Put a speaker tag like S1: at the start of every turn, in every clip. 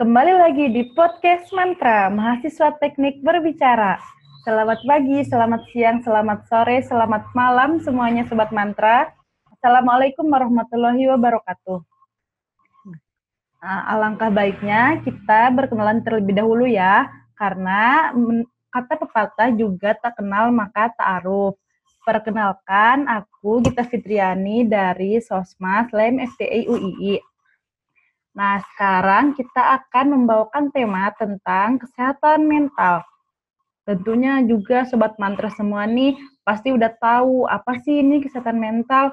S1: Kembali lagi di podcast Mantra, mahasiswa teknik berbicara. Selamat pagi, selamat siang, selamat sore, selamat malam semuanya Sobat Mantra. Assalamualaikum warahmatullahi wabarakatuh. Nah, alangkah baiknya kita berkenalan terlebih dahulu ya, karena kata pepatah juga tak kenal maka tak aruf. Perkenalkan, aku Gita Fitriani dari Sosmas Lem FTI UII. Nah, sekarang kita akan membawakan tema tentang kesehatan mental. Tentunya juga sobat mantra semua nih pasti udah tahu apa sih ini kesehatan mental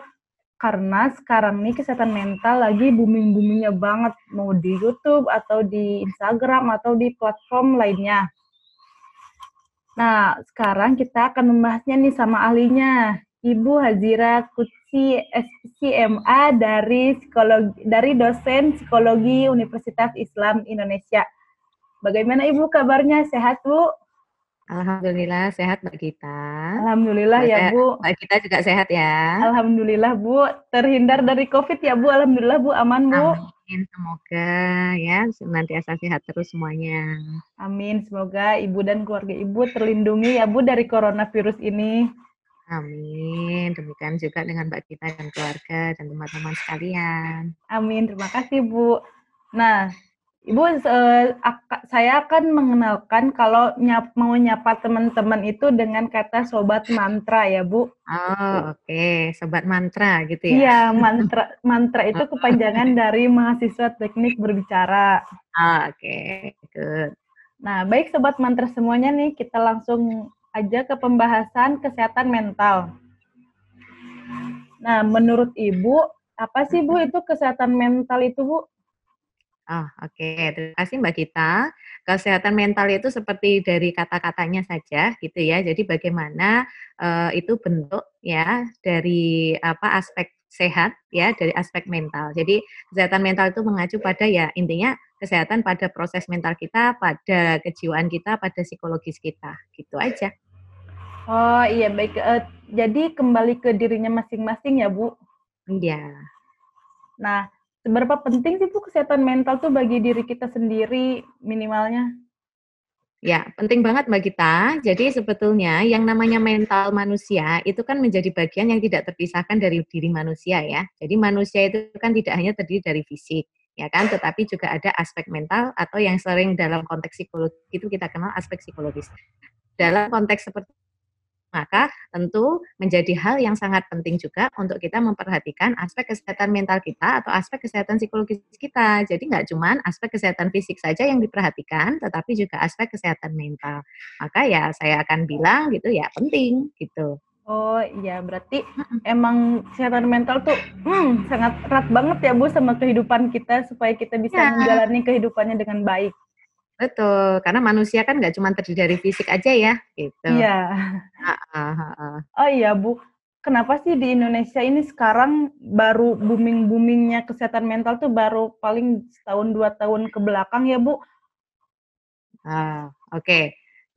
S1: karena sekarang nih kesehatan mental lagi booming-boomingnya banget mau di YouTube atau di Instagram atau di platform lainnya. Nah, sekarang kita akan membahasnya nih sama ahlinya. Ibu Hazira Kutsi SCMA dari psikologi dari dosen psikologi Universitas Islam Indonesia. Bagaimana Ibu kabarnya? Sehat, Bu?
S2: Alhamdulillah sehat Mbak Gita.
S1: Alhamdulillah Mbak ya Bu.
S2: Mbak Gita juga sehat ya.
S1: Alhamdulillah Bu. Terhindar dari COVID ya Bu. Alhamdulillah Bu aman Bu.
S2: Amin. Semoga ya nanti asal sehat terus semuanya.
S1: Amin. Semoga Ibu dan keluarga Ibu terlindungi ya Bu dari coronavirus ini.
S2: Amin. Demikian juga dengan Mbak Gita dan keluarga dan teman-teman sekalian.
S1: Amin. Terima kasih, Bu. Nah, Ibu, saya akan mengenalkan kalau nyap, mau nyapa teman-teman itu dengan kata sobat mantra ya, Bu.
S2: Oh, oke. Okay. Sobat mantra gitu ya.
S1: Iya, mantra mantra itu kepanjangan dari mahasiswa teknik berbicara.
S2: Oh, oke. Okay. Good.
S1: Nah, baik sobat mantra semuanya nih, kita langsung aja ke pembahasan kesehatan mental. Nah, menurut Ibu, apa sih Bu itu kesehatan mental itu Bu?
S2: Oh, oke. Okay. Terima kasih Mbak Gita. Kesehatan mental itu seperti dari kata-katanya saja gitu ya. Jadi bagaimana uh, itu bentuk ya dari apa aspek sehat ya dari aspek mental. Jadi kesehatan mental itu mengacu pada ya intinya kesehatan pada proses mental kita, pada kejiwaan kita, pada psikologis kita. Gitu aja.
S1: Oh iya baik. Uh, jadi kembali ke dirinya masing-masing ya Bu?
S2: Iya.
S1: Nah, seberapa penting sih Bu kesehatan mental tuh bagi diri kita sendiri minimalnya?
S2: Ya, penting banget Mbak Gita. Jadi sebetulnya yang namanya mental manusia itu kan menjadi bagian yang tidak terpisahkan dari diri manusia ya. Jadi manusia itu kan tidak hanya terdiri dari fisik, ya kan, tetapi juga ada aspek mental atau yang sering dalam konteks psikologi itu kita kenal aspek psikologis. Dalam konteks seperti maka tentu menjadi hal yang sangat penting juga untuk kita memperhatikan aspek kesehatan mental kita atau aspek kesehatan psikologis kita. Jadi nggak cuma aspek kesehatan fisik saja yang diperhatikan, tetapi juga aspek kesehatan mental. Maka ya saya akan bilang gitu ya penting gitu.
S1: Oh iya, berarti emang kesehatan mental tuh hmm, sangat erat banget ya Bu sama kehidupan kita supaya kita bisa ya. menjalani kehidupannya dengan baik.
S2: Betul, karena manusia kan nggak cuma terdiri dari fisik aja ya, gitu.
S1: Iya. Oh iya Bu, kenapa sih di Indonesia ini sekarang baru booming-boomingnya kesehatan mental tuh baru paling setahun dua tahun ke belakang ya Bu?
S2: Ah, oke. Okay.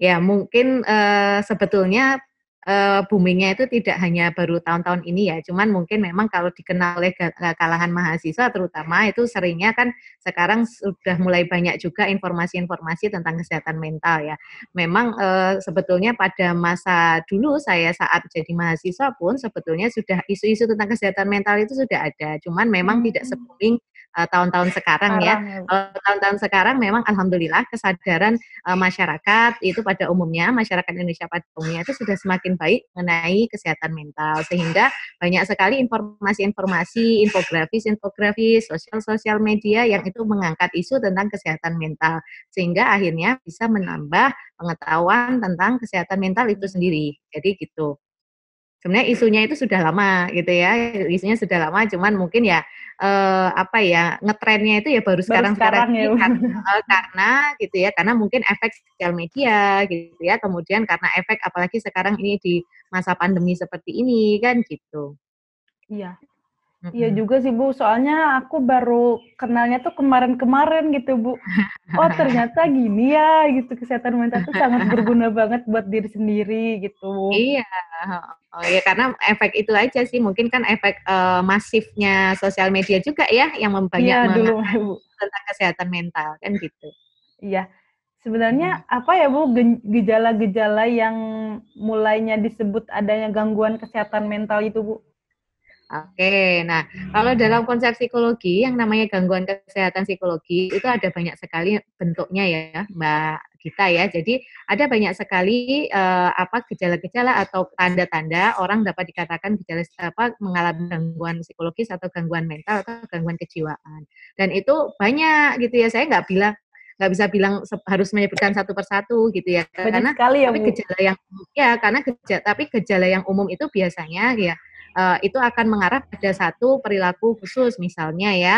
S2: Ya mungkin uh, sebetulnya uh, boomingnya itu tidak hanya baru tahun-tahun ini ya, cuman mungkin memang kalau dikenal oleh kalangan mahasiswa terutama itu seringnya kan sekarang sudah mulai banyak juga informasi-informasi tentang kesehatan mental ya. Memang uh, sebetulnya pada masa dulu saya saat jadi mahasiswa pun sebetulnya sudah isu-isu tentang kesehatan mental itu sudah ada, cuman memang hmm. tidak se-booming uh, tahun-tahun sekarang, ya. sekarang ya. ya. tahun-tahun sekarang memang alhamdulillah kesadaran uh, masyarakat itu pada umumnya masyarakat Indonesia pada umumnya itu sudah semakin baik mengenai kesehatan mental sehingga banyak sekali informasi-informasi, infografis-infografis, sosial-sosial media yang itu mengangkat isu tentang kesehatan mental sehingga akhirnya bisa menambah pengetahuan tentang kesehatan mental itu sendiri. Jadi gitu sebenarnya isunya itu sudah lama gitu ya isunya sudah lama cuman mungkin ya eh, apa ya ngetrennya itu ya baru sekarang sekarang, ya. karena, karena gitu ya karena mungkin efek sosial media gitu ya kemudian karena efek apalagi sekarang ini di masa pandemi seperti ini kan gitu.
S1: Iya Iya juga sih Bu, soalnya aku baru kenalnya tuh kemarin-kemarin gitu Bu. Oh ternyata gini ya gitu, kesehatan mental tuh sangat berguna banget buat diri sendiri gitu.
S2: Iya, oh ya karena efek itu aja sih, mungkin kan efek uh, masifnya sosial media juga ya yang membanyak iya, dulu, Bu. tentang kesehatan mental kan gitu.
S1: Iya, sebenarnya hmm. apa ya Bu gejala-gejala yang mulainya disebut adanya gangguan kesehatan mental itu Bu?
S2: Oke, nah kalau dalam konsep psikologi yang namanya gangguan kesehatan psikologi itu ada banyak sekali bentuknya ya, Mbak kita ya. Jadi ada banyak sekali uh, apa gejala-gejala atau tanda-tanda orang dapat dikatakan gejala apa mengalami gangguan psikologis atau gangguan mental atau gangguan kejiwaan. Dan itu banyak gitu ya. Saya nggak bilang nggak bisa bilang harus menyebutkan satu persatu gitu ya
S1: Banyak karena sekali ya,
S2: tapi gejala yang ya karena gejala tapi gejala yang umum itu biasanya ya uh, itu akan mengarah pada satu perilaku khusus misalnya ya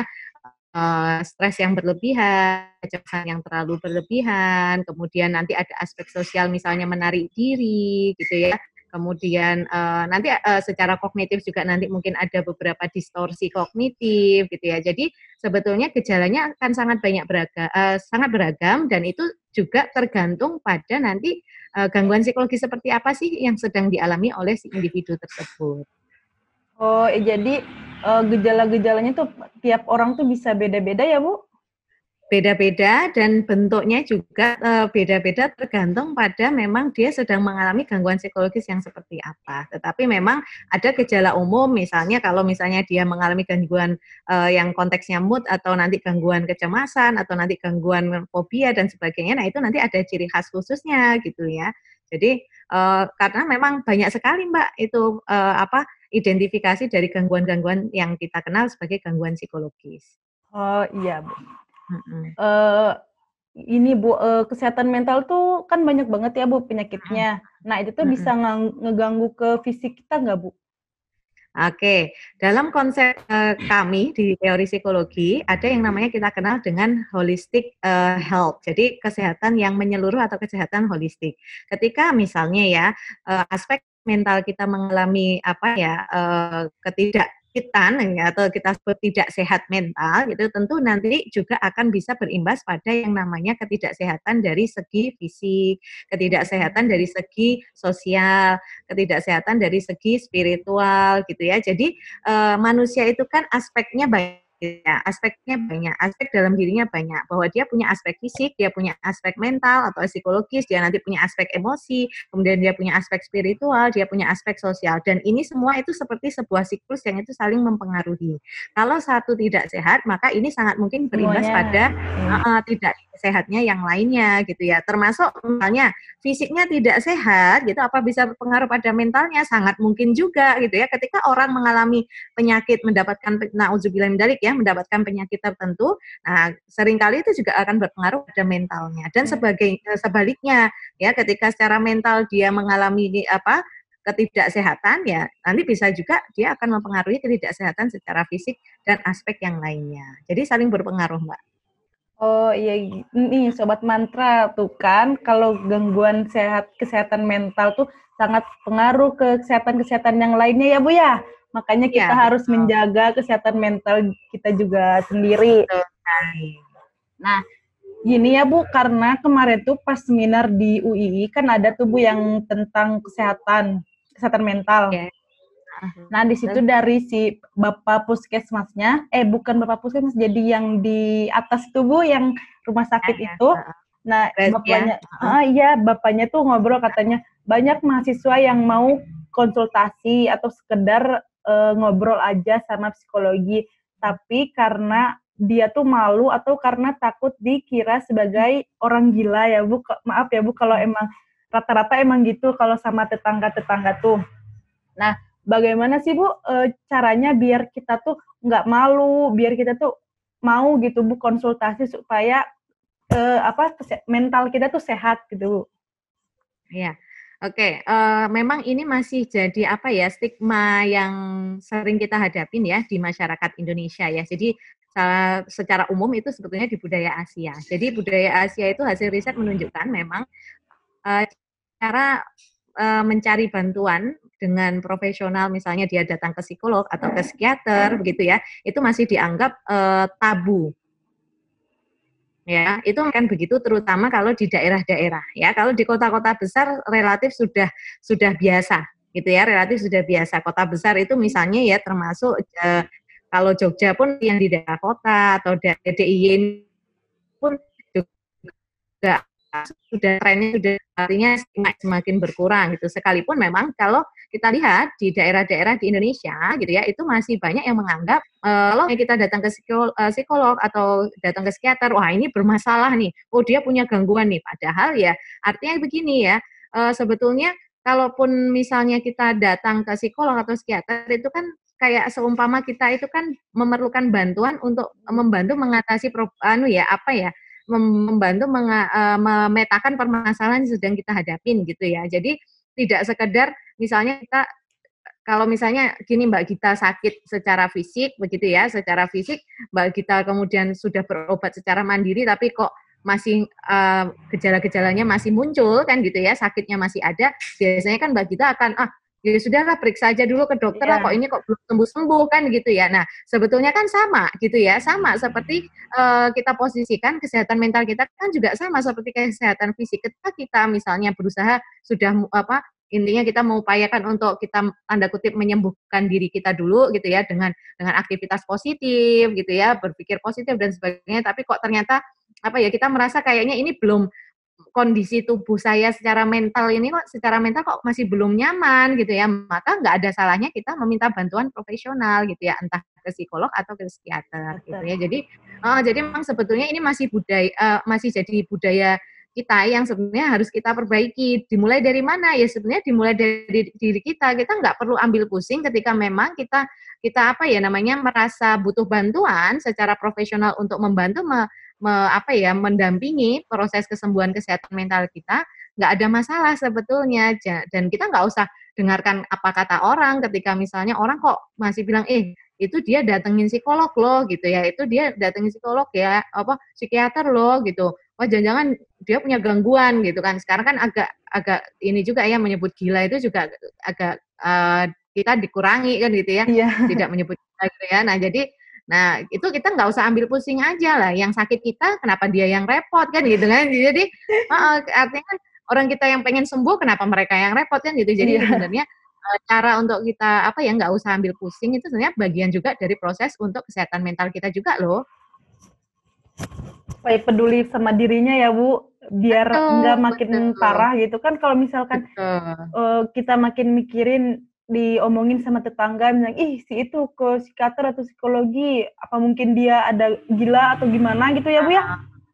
S2: uh, stres yang berlebihan, kecemasan yang terlalu berlebihan, kemudian nanti ada aspek sosial misalnya menarik diri gitu ya. Kemudian uh, nanti uh, secara kognitif juga nanti mungkin ada beberapa distorsi kognitif gitu ya. Jadi sebetulnya gejalanya akan sangat banyak beragam, uh, sangat beragam dan itu juga tergantung pada nanti uh, gangguan psikologi seperti apa sih yang sedang dialami oleh si individu tersebut.
S1: Oh, eh, jadi uh, gejala-gejalanya tuh tiap orang tuh bisa beda-beda ya, Bu?
S2: Beda-beda dan bentuknya juga beda beda-beda tergantung pada memang dia sedang mengalami gangguan psikologis yang seperti apa. Tetapi memang ada gejala umum, misalnya kalau misalnya dia mengalami gangguan uh, yang konteksnya mood atau nanti gangguan kecemasan atau nanti gangguan fobia dan sebagainya, nah itu nanti ada ciri khas khususnya gitu ya. Jadi uh, karena memang banyak sekali Mbak itu uh, apa identifikasi dari gangguan-gangguan yang kita kenal sebagai gangguan psikologis.
S1: Oh iya bu. Mm-hmm. Uh, ini bu uh, kesehatan mental tuh kan banyak banget ya bu penyakitnya. Nah itu tuh mm-hmm. bisa ngeganggu ke fisik kita nggak bu?
S2: Oke, dalam konsep uh, kami di teori psikologi ada yang namanya kita kenal dengan holistic uh, health. Jadi kesehatan yang menyeluruh atau kesehatan holistik. Ketika misalnya ya uh, aspek mental kita mengalami apa ya uh, ketidakfitan ya, atau kita sebut tidak sehat mental gitu tentu nanti juga akan bisa berimbas pada yang namanya ketidaksehatan dari segi fisik, ketidaksehatan dari segi sosial, ketidaksehatan dari segi spiritual gitu ya. Jadi uh, manusia itu kan aspeknya banyak ya aspeknya banyak. Aspek dalam dirinya banyak. Bahwa dia punya aspek fisik dia punya aspek mental atau psikologis dia nanti punya aspek emosi kemudian dia punya aspek spiritual dia punya aspek sosial. Dan ini semua itu seperti sebuah siklus yang itu saling mempengaruhi. Kalau satu tidak sehat maka ini sangat mungkin berimbas Semuanya. pada uh, tidak sehatnya yang lainnya gitu ya. Termasuk misalnya fisiknya tidak sehat gitu apa bisa berpengaruh pada mentalnya? Sangat mungkin juga gitu ya. Ketika orang mengalami penyakit mendapatkan nauzubillah dalik ya mendapatkan penyakit tertentu, nah sering kali itu juga akan berpengaruh pada mentalnya. Dan hmm. sebagai eh, sebaliknya ya ketika secara mental dia mengalami apa ketidaksehatan ya nanti bisa juga dia akan mempengaruhi ketidaksehatan secara fisik dan aspek yang lainnya. Jadi saling berpengaruh, Mbak.
S1: Oh iya, ini sobat mantra tuh kan kalau gangguan sehat kesehatan mental tuh sangat pengaruh ke kesehatan-kesehatan yang lainnya ya Bu ya. Makanya iya, kita ya, harus betul. menjaga kesehatan mental kita juga sendiri. Nah, gini ya Bu, karena kemarin tuh pas seminar di UII kan ada tuh Bu yang tentang kesehatan, kesehatan mental. Ya. Nah, di situ dari si Bapak Puskesmasnya, eh bukan Bapak Puskesmas, jadi yang di atas tuh Bu, yang rumah sakit ya, itu. Nah, bapaknya, ah iya, bapaknya tuh ngobrol katanya banyak mahasiswa yang mau konsultasi atau sekedar uh, ngobrol aja sama psikologi, tapi karena dia tuh malu atau karena takut dikira sebagai orang gila ya Bu. Maaf ya Bu kalau emang rata-rata emang gitu kalau sama tetangga-tetangga tuh. Nah, bagaimana sih Bu e, caranya biar kita tuh nggak malu, biar kita tuh mau gitu Bu konsultasi supaya e, apa mental kita tuh sehat gitu Bu.
S2: Iya. Oke, uh, memang ini masih jadi apa ya stigma yang sering kita hadapin ya di masyarakat Indonesia ya. Jadi secara umum itu sebetulnya di budaya Asia. Jadi budaya Asia itu hasil riset menunjukkan memang uh, cara uh, mencari bantuan dengan profesional misalnya dia datang ke psikolog atau ke psikiater begitu ya, itu masih dianggap uh, tabu. Ya, itu kan begitu terutama kalau di daerah-daerah ya. Kalau di kota-kota besar relatif sudah sudah biasa gitu ya, relatif sudah biasa. Kota besar itu misalnya ya termasuk uh, kalau Jogja pun yang di daerah kota atau DIY pun juga sudah trennya sudah artinya semakin berkurang gitu. Sekalipun memang kalau kita lihat di daerah-daerah di Indonesia gitu ya, itu masih banyak yang menganggap kalau uh, kita datang ke psikolog, uh, psikolog atau datang ke psikiater, wah ini bermasalah nih, oh dia punya gangguan nih. Padahal ya artinya begini ya, uh, sebetulnya kalaupun misalnya kita datang ke psikolog atau psikiater itu kan kayak seumpama kita itu kan memerlukan bantuan untuk membantu mengatasi anu ya apa ya membantu uh, memetakan permasalahan yang sedang kita hadapin gitu ya. Jadi tidak sekedar misalnya kita kalau misalnya gini Mbak Gita sakit secara fisik begitu ya, secara fisik Mbak Gita kemudian sudah berobat secara mandiri tapi kok masih uh, gejala-gejalanya masih muncul kan gitu ya, sakitnya masih ada, biasanya kan Mbak Gita akan ah ya sudahlah periksa aja dulu ke dokter yeah. lah iya. kok ini kok belum sembuh sembuh kan gitu ya nah sebetulnya kan sama gitu ya sama seperti uh, kita posisikan kesehatan mental kita kan juga sama seperti kesehatan fisik ketika kita misalnya berusaha sudah apa intinya kita mengupayakan untuk kita tanda kutip menyembuhkan diri kita dulu gitu ya dengan dengan aktivitas positif gitu ya berpikir positif dan sebagainya tapi kok ternyata apa ya kita merasa kayaknya ini belum kondisi tubuh saya secara mental ini kok secara mental kok masih belum nyaman gitu ya. Maka nggak ada salahnya kita meminta bantuan profesional gitu ya entah ke psikolog atau ke psikiater gitu ya. Jadi uh, jadi memang sebetulnya ini masih budaya uh, masih jadi budaya kita yang sebenarnya harus kita perbaiki. Dimulai dari mana? Ya sebenarnya dimulai dari diri kita. Kita nggak perlu ambil pusing ketika memang kita kita apa ya namanya merasa butuh bantuan secara profesional untuk membantu me, me, apa ya mendampingi proses kesembuhan kesehatan mental kita nggak ada masalah sebetulnya. Dan kita nggak usah dengarkan apa kata orang ketika misalnya orang kok masih bilang eh itu dia datengin psikolog loh gitu ya. Itu dia datengin psikolog ya apa psikiater loh gitu. Wah jangan-jangan dia punya gangguan gitu kan. Sekarang kan agak agak ini juga ya menyebut gila itu juga agak uh, kita dikurangi kan gitu ya. Yeah. tidak menyebut gila gitu ya. Nah jadi Nah, itu kita nggak usah ambil pusing aja lah. Yang sakit kita, kenapa dia yang repot kan gitu kan? Jadi, artinya kan orang kita yang pengen sembuh, kenapa mereka yang repot kan gitu. Jadi yeah. sebenarnya uh, cara untuk kita apa ya nggak usah ambil pusing itu sebenarnya bagian juga dari proses untuk kesehatan mental kita juga loh.
S1: Baik peduli sama dirinya ya Bu, biar nggak makin betul. parah gitu kan. Kalau misalkan uh, kita makin mikirin diomongin sama tetangga bilang ih si itu ke psikiater atau psikologi apa mungkin dia ada gila atau gimana gitu ya bu ya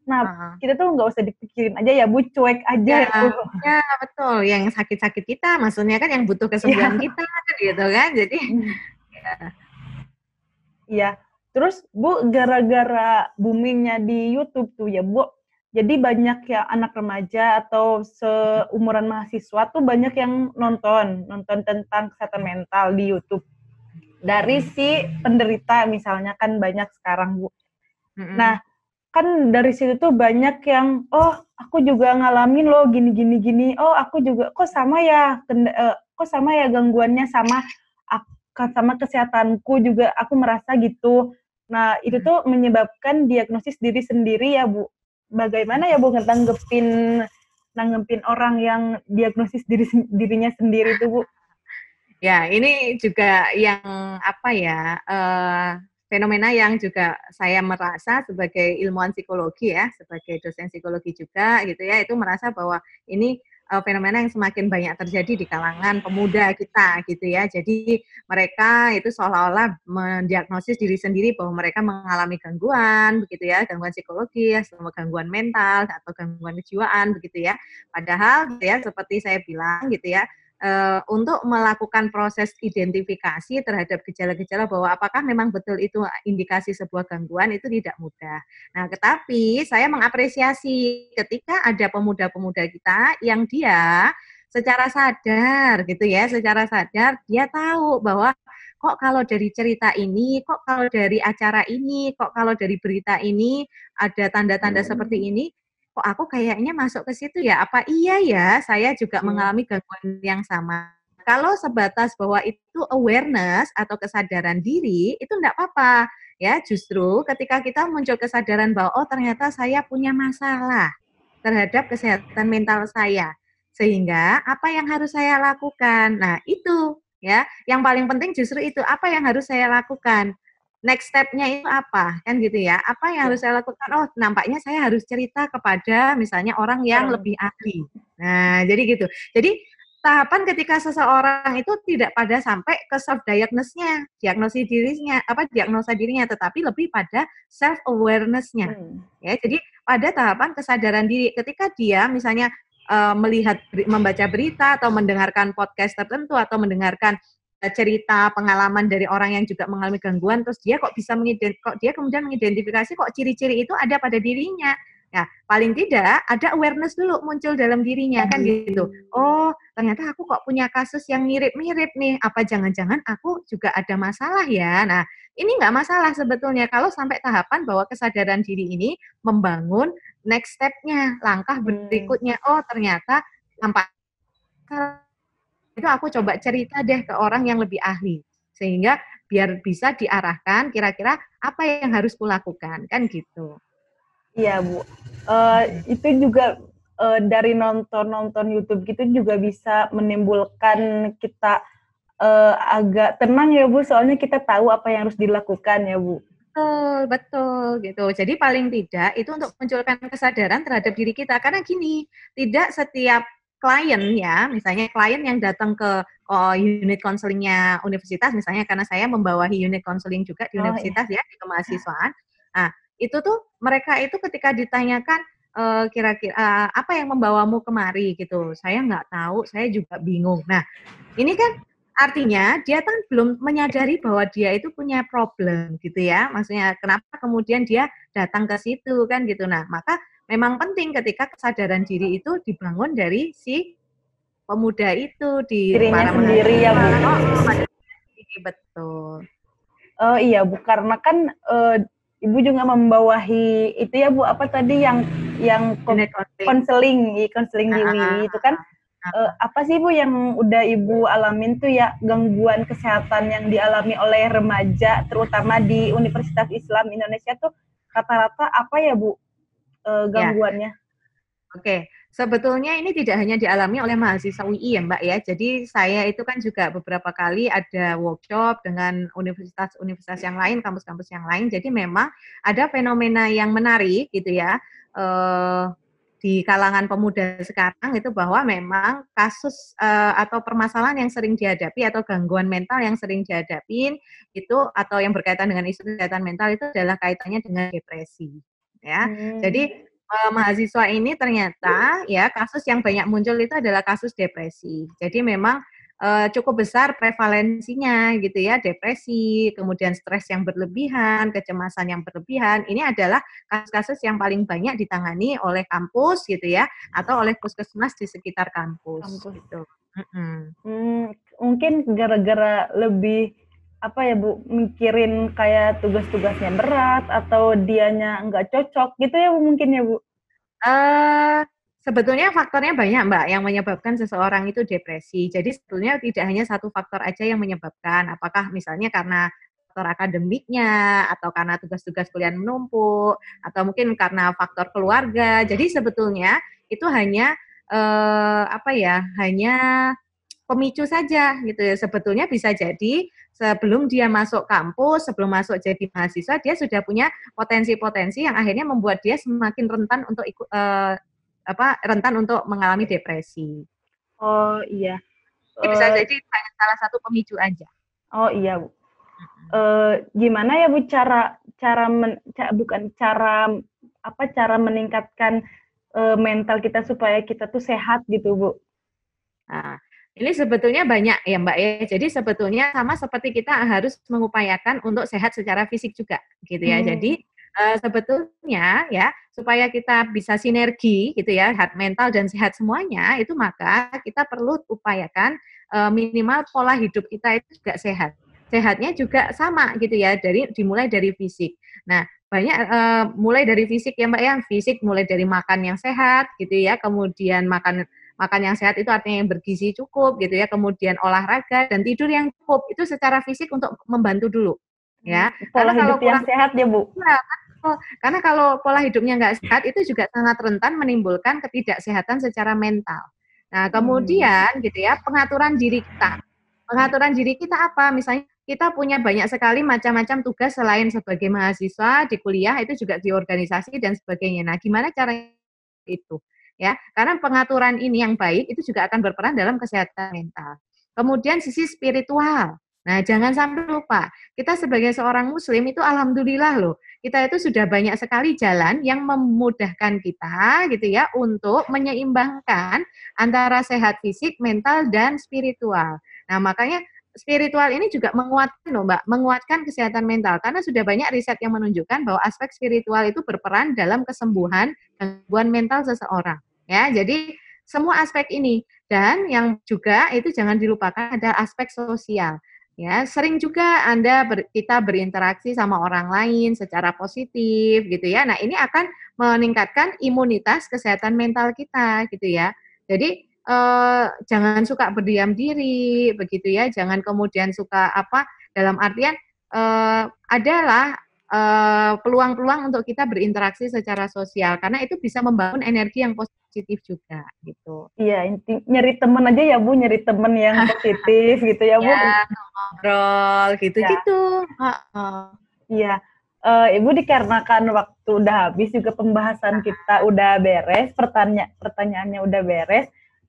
S1: nah uh kita tuh nggak usah dipikirin aja ya bu cuek aja
S2: ya, ya, ya betul yang sakit-sakit kita maksudnya kan yang butuh kesembuhan ya. kita gitu kan jadi hmm.
S1: ya. ya terus bu gara-gara boomingnya di YouTube tuh ya bu jadi banyak ya anak remaja atau seumuran mahasiswa tuh banyak yang nonton, nonton tentang kesehatan mental di YouTube. Dari si penderita misalnya kan banyak sekarang, Bu. Mm-hmm. Nah, kan dari situ tuh banyak yang oh, aku juga ngalamin loh gini gini gini. Oh, aku juga kok sama ya uh, kok sama ya gangguannya sama sama kesehatanku juga aku merasa gitu. Nah, itu tuh menyebabkan diagnosis diri sendiri ya, Bu bagaimana ya Bu nanggepin nanggepin orang yang diagnosis diri dirinya sendiri itu Bu?
S2: Ya, ini juga yang apa ya uh, fenomena yang juga saya merasa sebagai ilmuwan psikologi ya, sebagai dosen psikologi juga gitu ya, itu merasa bahwa ini uh, fenomena yang semakin banyak terjadi di kalangan pemuda kita gitu ya. Jadi mereka itu seolah-olah mendiagnosis diri sendiri bahwa mereka mengalami gangguan begitu ya, gangguan psikologi, atau gangguan mental atau gangguan kejiwaan begitu ya. Padahal ya seperti saya bilang gitu ya, uh, untuk melakukan proses identifikasi terhadap gejala-gejala bahwa apakah memang betul itu indikasi sebuah gangguan itu tidak mudah. Nah, tetapi saya mengapresiasi ketika ada pemuda-pemuda kita yang dia secara sadar gitu ya, secara sadar dia tahu bahwa kok kalau dari cerita ini, kok kalau dari acara ini, kok kalau dari berita ini ada tanda-tanda hmm. seperti ini, kok aku kayaknya masuk ke situ ya? Apa iya ya saya juga hmm. mengalami gangguan yang sama? kalau sebatas bahwa itu awareness atau kesadaran diri itu enggak apa-apa ya justru ketika kita muncul kesadaran bahwa oh ternyata saya punya masalah terhadap kesehatan mental saya sehingga apa yang harus saya lakukan nah itu ya yang paling penting justru itu apa yang harus saya lakukan next step-nya itu apa kan gitu ya. Apa yang harus saya lakukan? Oh nampaknya saya harus cerita kepada misalnya orang yang lebih ahli. Nah jadi gitu. Jadi tahapan ketika seseorang itu tidak pada sampai ke self diagnosis-nya, diagnosis dirinya, apa diagnosa dirinya, tetapi lebih pada self awareness-nya. Hmm. Ya, jadi pada tahapan kesadaran diri ketika dia misalnya uh, melihat membaca berita atau mendengarkan podcast tertentu atau mendengarkan cerita pengalaman dari orang yang juga mengalami gangguan terus dia kok bisa mengident kok dia kemudian mengidentifikasi kok ciri-ciri itu ada pada dirinya. Ya paling tidak ada awareness dulu muncul dalam dirinya kan gitu. Oh ternyata aku kok punya kasus yang mirip-mirip nih. Apa jangan-jangan aku juga ada masalah ya? Nah ini nggak masalah sebetulnya. Kalau sampai tahapan bahwa kesadaran diri ini membangun next step-nya langkah hmm. berikutnya. Oh ternyata nampak itu aku coba cerita deh ke orang yang lebih ahli sehingga biar bisa diarahkan kira-kira apa yang harus kulakukan kan gitu.
S1: Iya bu, uh, itu juga uh, dari nonton-nonton YouTube gitu juga bisa menimbulkan kita uh, agak tenang ya bu, soalnya kita tahu apa yang harus dilakukan ya bu.
S2: Betul, betul gitu. Jadi paling tidak itu untuk munculkan kesadaran terhadap diri kita karena gini, tidak setiap klien ya, misalnya klien yang datang ke oh, unit konselingnya universitas, misalnya karena saya membawahi unit konseling juga di oh, universitas iya. ya di kemahasiswaan. Nah, itu tuh mereka itu ketika ditanyakan uh, kira-kira uh, apa yang membawamu kemari gitu, saya nggak tahu, saya juga bingung. Nah, ini kan artinya dia kan belum menyadari bahwa dia itu punya problem gitu ya, maksudnya kenapa kemudian dia datang ke situ kan gitu. Nah, maka memang penting ketika kesadaran diri itu dibangun dari si pemuda itu di
S1: dirinya sendiri ya bu. Oh,
S2: betul.
S1: Oh iya bu, karena kan uh, ibu juga membawahi itu ya bu apa tadi yang yang konseling, konseling diri uh, itu kan uh, apa sih bu yang udah ibu alamin tuh ya gangguan kesehatan yang dialami oleh remaja terutama di Universitas Islam Indonesia tuh rata-rata apa ya bu uh, gangguannya. Ya.
S2: Oke, sebetulnya ini tidak hanya dialami oleh mahasiswa UI ya Mbak ya. Jadi saya itu kan juga beberapa kali ada workshop dengan universitas-universitas yang lain, kampus-kampus yang lain. Jadi memang ada fenomena yang menarik gitu ya. Uh, di kalangan pemuda sekarang itu bahwa memang kasus uh, atau permasalahan yang sering dihadapi atau gangguan mental yang sering dihadapi itu atau yang berkaitan dengan isu kesehatan mental itu adalah kaitannya dengan depresi ya. Hmm. Jadi uh, mahasiswa ini ternyata ya kasus yang banyak muncul itu adalah kasus depresi. Jadi memang uh, cukup besar prevalensinya gitu ya, depresi, kemudian stres yang berlebihan, kecemasan yang berlebihan. Ini adalah kasus-kasus yang paling banyak ditangani oleh kampus gitu ya, atau oleh puskesmas di sekitar kampus. kampus. Gitu.
S1: Mm -hmm. hmm, mungkin gara-gara lebih apa ya Bu, mikirin kayak tugas-tugasnya berat atau dianya nggak cocok gitu ya Bu mungkin ya Bu?
S2: Uh, sebetulnya faktornya banyak Mbak yang menyebabkan seseorang itu depresi. Jadi sebetulnya tidak hanya satu faktor aja yang menyebabkan. Apakah misalnya karena faktor akademiknya atau karena tugas-tugas kuliah menumpuk atau mungkin karena faktor keluarga. Jadi sebetulnya itu hanya uh, apa ya? Hanya pemicu saja gitu ya. Sebetulnya bisa jadi sebelum dia masuk kampus, sebelum masuk jadi mahasiswa, dia sudah punya potensi-potensi yang akhirnya membuat dia semakin rentan untuk ikut uh, apa rentan untuk mengalami depresi.
S1: Oh iya.
S2: Ini uh, bisa eh, jadi hanya salah satu pemicu aja.
S1: Oh iya bu. Uh, gimana ya bu cara cara men, ca, bukan cara apa cara meningkatkan uh, mental kita supaya kita tuh sehat gitu bu?
S2: Nah, ini sebetulnya banyak ya Mbak ya. Jadi sebetulnya sama seperti kita harus mengupayakan untuk sehat secara fisik juga gitu ya. Hmm. Jadi uh, sebetulnya ya supaya kita bisa sinergi gitu ya, sehat mental dan sehat semuanya itu maka kita perlu upayakan uh, minimal pola hidup kita itu juga sehat. Sehatnya juga sama gitu ya, dari dimulai dari fisik. Nah, banyak uh, mulai dari fisik ya Mbak ya, fisik mulai dari makan yang sehat gitu ya, kemudian makan makan yang sehat itu artinya yang bergizi cukup gitu ya, kemudian olahraga dan tidur yang cukup itu secara fisik untuk membantu dulu ya.
S1: Hmm, pola Karena hidup kalau yang sehat ya Bu. Ya,
S2: karena kalau pola hidupnya nggak sehat itu juga sangat rentan menimbulkan ketidaksehatan secara mental. Nah kemudian hmm. gitu ya pengaturan diri kita. Pengaturan diri kita apa? Misalnya kita punya banyak sekali macam-macam tugas selain sebagai mahasiswa di kuliah itu juga di organisasi dan sebagainya. Nah gimana cara itu? Ya karena pengaturan ini yang baik itu juga akan berperan dalam kesehatan mental. Kemudian sisi spiritual. Nah, jangan sampai lupa, kita sebagai seorang muslim itu alhamdulillah loh, kita itu sudah banyak sekali jalan yang memudahkan kita gitu ya untuk menyeimbangkan antara sehat fisik, mental dan spiritual. Nah, makanya spiritual ini juga menguatkan loh Mbak, menguatkan kesehatan mental karena sudah banyak riset yang menunjukkan bahwa aspek spiritual itu berperan dalam kesembuhan gangguan mental seseorang. Ya, jadi semua aspek ini dan yang juga itu jangan dilupakan ada aspek sosial. Ya, sering juga Anda ber, kita berinteraksi sama orang lain secara positif gitu ya. Nah, ini akan meningkatkan imunitas kesehatan mental kita gitu ya. Jadi eh, jangan suka berdiam diri begitu ya. Jangan kemudian suka apa dalam artian eh, adalah peluang-peluang uh, untuk kita berinteraksi secara sosial karena itu bisa membangun energi yang positif juga gitu.
S1: Iya, inti nyari teman aja ya Bu, nyari teman yang positif gitu ya Bu. Ya,
S2: ngobrol gitu-gitu.
S1: Iya. Uh, Ibu dikarenakan waktu udah habis juga pembahasan kita udah beres, pertanya pertanyaannya udah beres.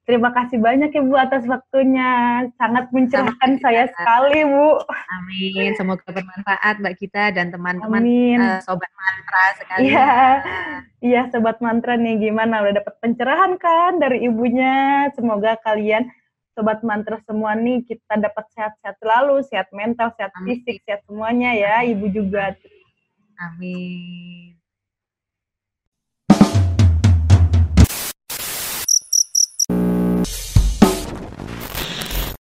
S1: Terima kasih banyak ya Bu atas waktunya. Sangat mencerahkan saya sekali Bu.
S2: Amin. Semoga bermanfaat Mbak kita dan teman-teman uh, sobat mantra sekali.
S1: Iya. Iya sobat mantra nih gimana udah dapat pencerahan kan dari ibunya. Semoga kalian sobat mantra semua nih kita dapat sehat-sehat selalu, sehat mental, sehat Amin. fisik, sehat semuanya ya. Ibu juga.
S2: Amin.